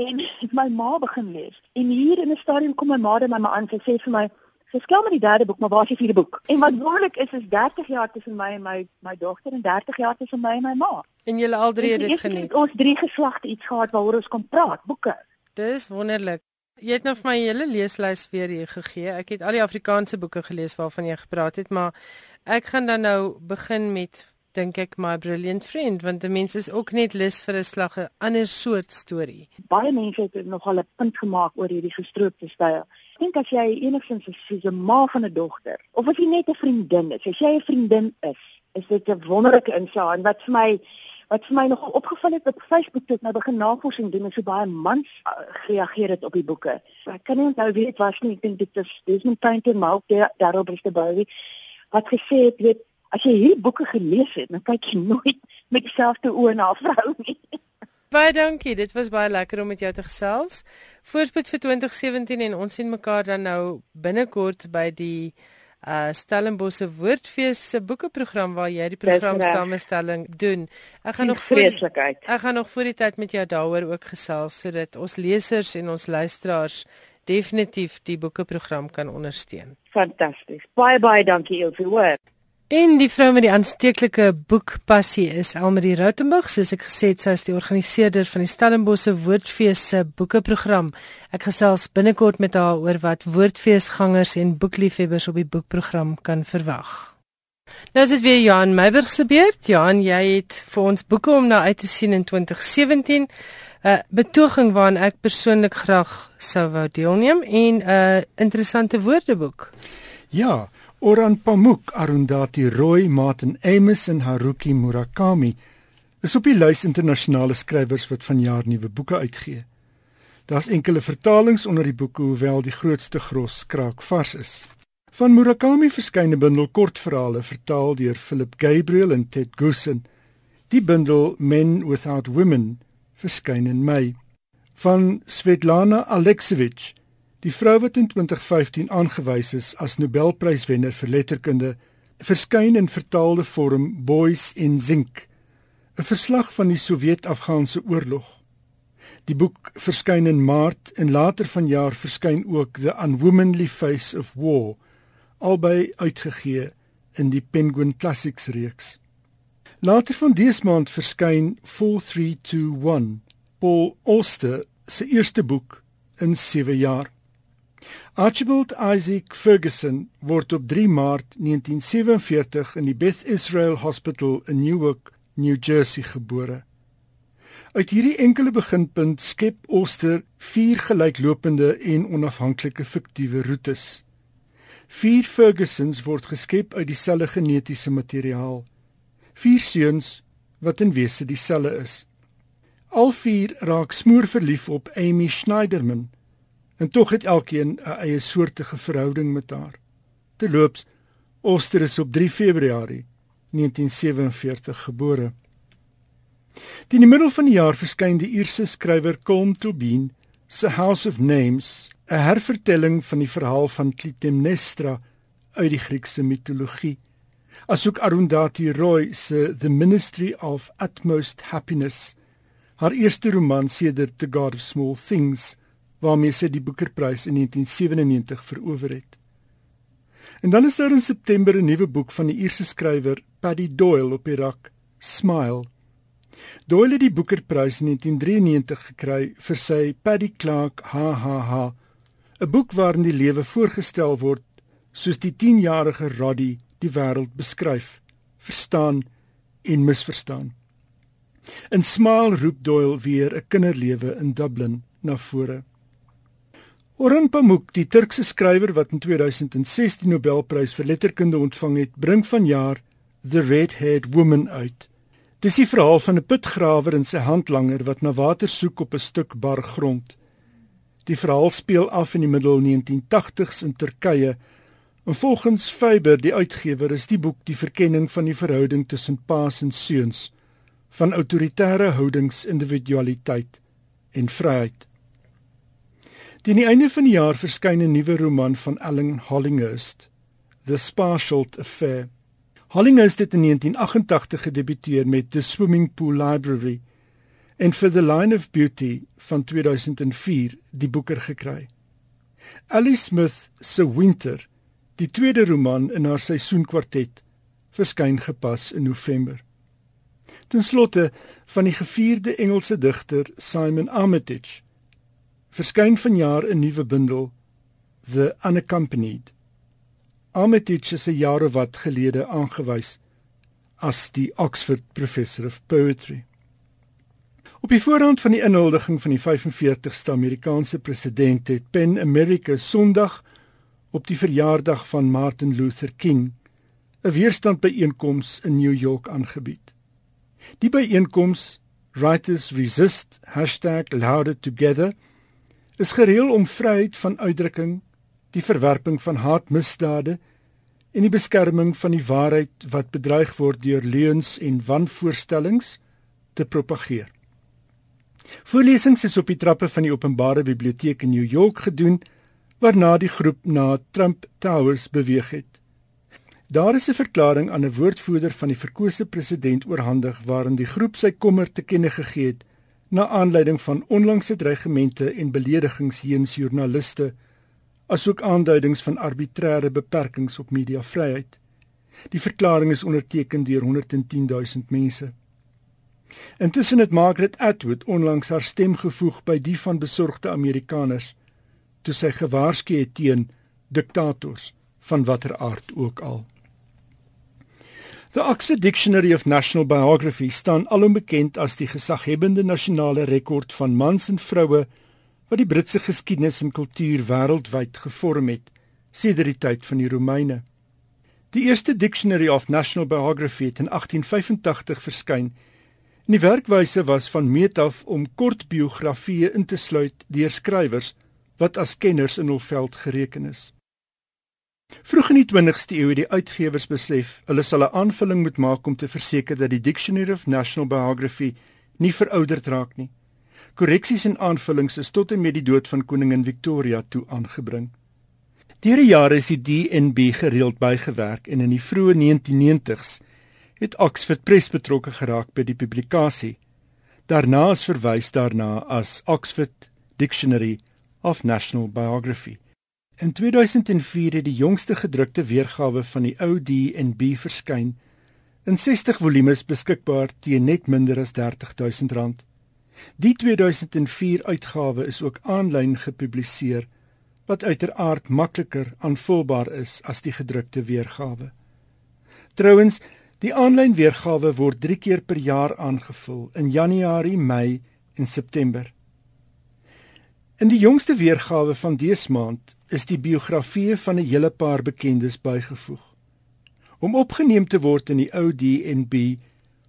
en my ma begin lees en hier in 'n stadium kom my ma dan my ma aan sy sê vir my sy skel met die derde boek maar waar is die vierde boek en wat wonderlik is is 30 jaar tussen my en my my dogter en 30 jaar tussen my en my ma en julle al drie het dit geniet ons drie geslagte iets gehad waaroor ons kon praat boeke dis wonderlik Jy het nou vir my 'n hele leeslys weer hier gegee. Ek het al die Afrikaanse boeke gelees waarvan jy gepraat het, maar ek gaan dan nou begin met dink ek my brilliant friend want die mense is ook net lus vir 'n slag 'n ander soort storie. Baie mense het nog al 'n punt gemaak oor hierdie gestroopte styl. Dink as jy enigstens is 'n ma van 'n dogter of as jy net 'n vriendin is, as jy 'n vriendin is, is dit 'n wonderlike insaag en wat vir my wat vir my nogal opgeval het op Facebook toe ek nou begin navorsing doen en so baie mans uh, gereageer het op die boeke. Ek kan nie onthou wie dit was nie. Ek dink dit is Desmond Tutu maar ook is die baie wat gesê het weet as jy hierdie boeke gelees het, dan kyk jy nooit met dieselfde oë na 'n vrou nie. Baie dankie. Dit was baie lekker om met jou te gesels. Voorspoed vir 2017 en ons sien mekaar dan nou binnekort by die uh Stellenbosch se Woordfees se boekeprogram waar jy die program samestelling doen. Ek gaan nog vreeslikheid. Ek gaan nog voor die tyd met jou daaroor ook gesels sodat ons lesers en ons luisteraars definitief die boekeprogram kan ondersteun. Fantasties. Baie baie dankie Ilse. Hoor. En die vrou met die aansteeklike boekpassie is Elmarie Rautenburg, soos ek gesê het, sy is die organiseerder van die Stellenbosse Woordfees se boekeprogram. Ek gesels binnekort met haar oor wat woordfeesgangers en boekliefhebbers op die boekprogram kan verwag. Nou is dit weer Johan Meiberg se beurt. Johan, jy het vir ons boeke om na uit te sien in 2017. 'n uh, Betoging waaraan ek persoonlik graag sou wou deelneem en 'n uh, interessante woordeboek. Ja, Oran Pamuk, Arundhati Roy, Martin Amos en Haruki Murakami is op die lys internasionale skrywers wat vanjaar nuwe boeke uitgee. Daar's enkele vertalings onder die boeke hoewel die grootste gros kraak vars is. Van Murakami verskyn 'n bundel kortverhale vertaal deur Philip Gabriel en Ted Goosen. Die bundel Men Without Women verskyn in Mei. Van Svetlana Alexievich Die vrou wat in 2015 aangewys is as Nobelpryswenner vir letterkunde, verskyn in vertaalde vorm Boys in Zink, 'n verslag van die Sowjet-Afghaanse oorlog. Die boek verskyn in Maart en later vanjaar verskyn ook The Unwomanly Face of War, albei uitgegee in die Penguin Classics reeks. Later van dese maand verskyn 4321, Paul Auster se eerste boek in 7 jaar. Archibald Isaac Ferguson word op 3 Maart 1947 in die Beth Israel Hospital in Newark, New Jersey gebore. Uit hierdie enkele beginpunt skep Oster vier gelyklopende en onafhanklike fiktiewe roetes. Vier Fergusons word geskep uit dieselfde genetiese materiaal. Vier seuns wat in wese dieselfde is. Al vier raak smoor verlief op Amy Schneiderman en tog het elkeen 'n eie soortige verhouding met haar. Terloops, Oster is op 3 Februarie 1947 gebore. Teen die middel van die jaar verskyn die Ierse skrywer Colm Tobin se House of Names, 'n hervertelling van die verhaal van Clytemnestra uit die Griekse mitologie asook Arundhati Roy se The Ministry of Utmost Happiness, haar eerste roman sedert The God of Small Things, waarmee sy die Booker-prys in 1997 verower het. En dan is daar in September 'n nuwe boek van die Ierse skrywer Paddy Doyle op die rak, Smile. Doyle het die Booker-prys in 1993 gekry vir sy Paddy Clark Ha Ha Ha, 'n boek waarin die lewe voorgestel word soos die 10-jarige Roddy die wêreld beskryf, verstaan en misverstaan. In Smile roep Doyle weer 'n kinderlewe in Dublin na vore. Orhan Pamuk, die Turkse skrywer wat in 2016 die Nobelprys vir letterkunde ontvang het, bring vanjaar The Red-Haired Woman uit. Dis die verhaal van 'n putgrawer en sy handlanger wat na water soek op 'n stuk bar grond. Die verhaal speel af in die middel 1980s in Turkye En volgens Faber, die uitgewer, is die boek die verkenning van die verhouding tussen paas en seuns, van autoritaire houdings, individualiteit en vryheid. Teen die einde van die jaar verskyn 'n nuwe roman van Ellen Hollinghurst, The Sparshot Affair. Hollinghurst het in 1988 gedebuteer met The Swimming Pool Library en For the Line of Beauty van 2004 die boeker gekry. Alice Smith se Winter Die tweede roman in haar seisoenkwartet verskyn gepas in November. Ten slotte van die gevierde Engelse digter Simon Armitage verskyn vanjaar 'n nuwe bundel The Unaccompanied. Armitage is 'n jaar of wat gelede aangewys as die Oxford Professor of Poetry. Op die voorhand van die inhuldiging van die 45ste Amerikaanse president het PEN America Sondag op die verjaardag van Martin Luther King 'n weerstandbyeenkoms in New York aangebied. Die byeenkoms Writers Resist #loudertogether is gereël om vryheid van uitdrukking, die verwerping van haatmisdade en die beskerming van die waarheid wat bedreig word deur leuns en wanvoorstellings te propageer. Voorlesings is op die trappe van die Openbare Biblioteek in New York gedoen waarna die groep na Trump Towers beweeg het. Daar is 'n verklaring aan 'n woordvoerder van die verkose president oorhandig waarin die groep sy kommer te kenne gegee het na aanleiding van onlangse dreigemente en beledigings teenoor joernaliste asook aanduidings van arbitreëre beperkings op mediavryheid. Die verklaring is onderteken deur 110 000 mense. Intussen het Margaret Atwood onlangs haar stem gevoeg by die van besorgde Amerikaners toe sy gewaarsku het teen diktators van watter aard ook al. The Oxford Dictionary of National Biography staan alom bekend as die gesaghebende nasionale rekord van mans en vroue wat die Britse geskiedenis en kultuur wêreldwyd gevorm het sedert die tyd van die Romeine. Die eerste Dictionary of National Biography het in 1885 verskyn. Die werkwyse was van meet af om kort biografieë in te sluit deur skrywers wat as kenners in hul veld gereken is. Vroeg in die 20ste eeu het die uitgewers besef hulle sal 'n aanvulling moet maak om te verseker dat die Dictionary of National Biography nie verouderd raak nie. Korreksies en aanvullings is tot en met die dood van koningin Victoria toe aangebring. Deur die jare is die DNB gereeld bygewerk en in die vroeë 1990s het Oxford Press betrokke geraak by die publikasie. Daarna is verwys daarna as Oxford Dictionary of National Biography. In 2004 het die jongste gedrukte weergawe van die ou D&B verskyn in 60 volumes beskikbaar teen net minder as R30000. Die 2004 uitgawe is ook aanlyn gepubliseer wat uiteraard makliker aanvulbaar is as die gedrukte weergawe. Trouwens, die aanlyn weergawe word 3 keer per jaar aangevul in Januarie, Mei en September. In die jongste weergawe van dese maand is die biografieë van 'n hele paar bekendes bygevoeg. Om opgeneem te word in die ou DNB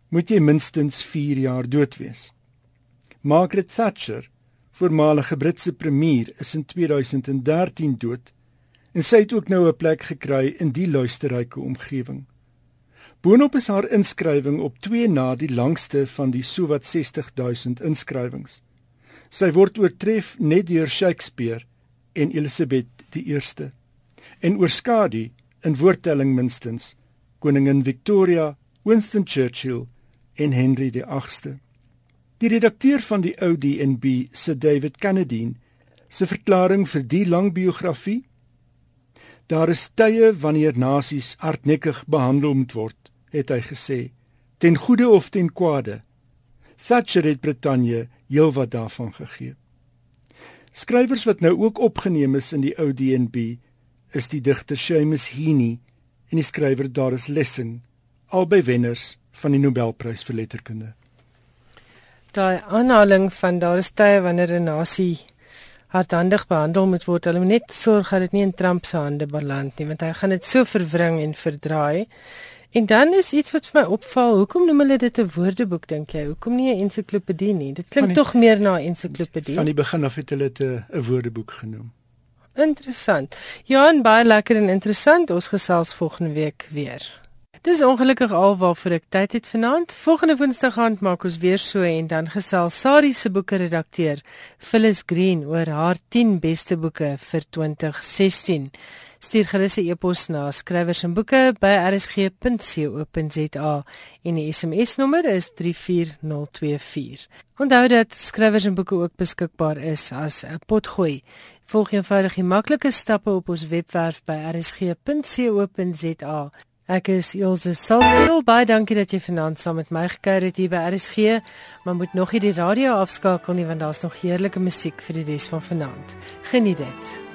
moet jy minstens 4 jaar dood wees. Margaret Thatcher, voormalige Britse premier, is in 2013 dood en sy het ook nou 'n plek gekry in die luisterryke omgewing. Boonop is haar inskrywing op 2 na die langste van die sowat 60000 inskrywings. Sy word oortref net deur Shakespeare en Elizabeth die 1ste en oorskadu in woordtelling minstens koningin Victoria, Winston Churchill en Henry die 8ste. Die redakteur van die ou DNB, Sir David Kennedy, se verklaring vir die lang biografie Daar is tye wanneer nasies hardnekkig behandel moet word, het hy gesê, ten goeie of ten kwade. Thatcher het Brittanje heelwat daarvan gegee. Skrywers wat nou ook opgeneem is in die ou DNB is die digter Seamus Heaney en die skrywer Doris Lessing, albei wenners van die Nobelprys vir letterkunde. Daai aanhaling van daar is tye wanneer 'n nasie hardhandig behandel moet word. Hulle moet net sorg dat dit nie in Trump se hande beland nie, want hy gaan dit so verwring en verdraai. En dan is iets wat vir my opval, hoekom noem hulle dit 'n woordeboek dink jy? Hoekom nie 'n ensiklopedie nie? Dit klink tog meer na 'n ensiklopedie. Van die begin af het hulle dit 'n woordeboek genoem. Interessant. Ja, en baie lekker en interessant. Ons gesels volgende week weer. Dis ongelukkig alwaarvoor ek tyd het vanaand. Volgende Woensdag gaan maak ons weer so en dan gesels Sari se boeke redakteur Phyllis Green oor haar 10 beste boeke vir 2016. Stuur gerus 'n e-pos na skrywers en boeke by rsg.co.za en die SMS-nommer is 34024. Onthou dat skrywers en boeke ook beskikbaar is as 'n potgooi. Volg eenvoudig die maklike stappe op ons webwerf by rsg.co.za Ek is Elsje Salzwetel. Baie dankie dat jy vanaand saam met my gekuier het hier by RSG. Maar moet nog nie die radio afskakel nie want daar's nog heerlike musiek vir die res van vanaand. Geniet dit.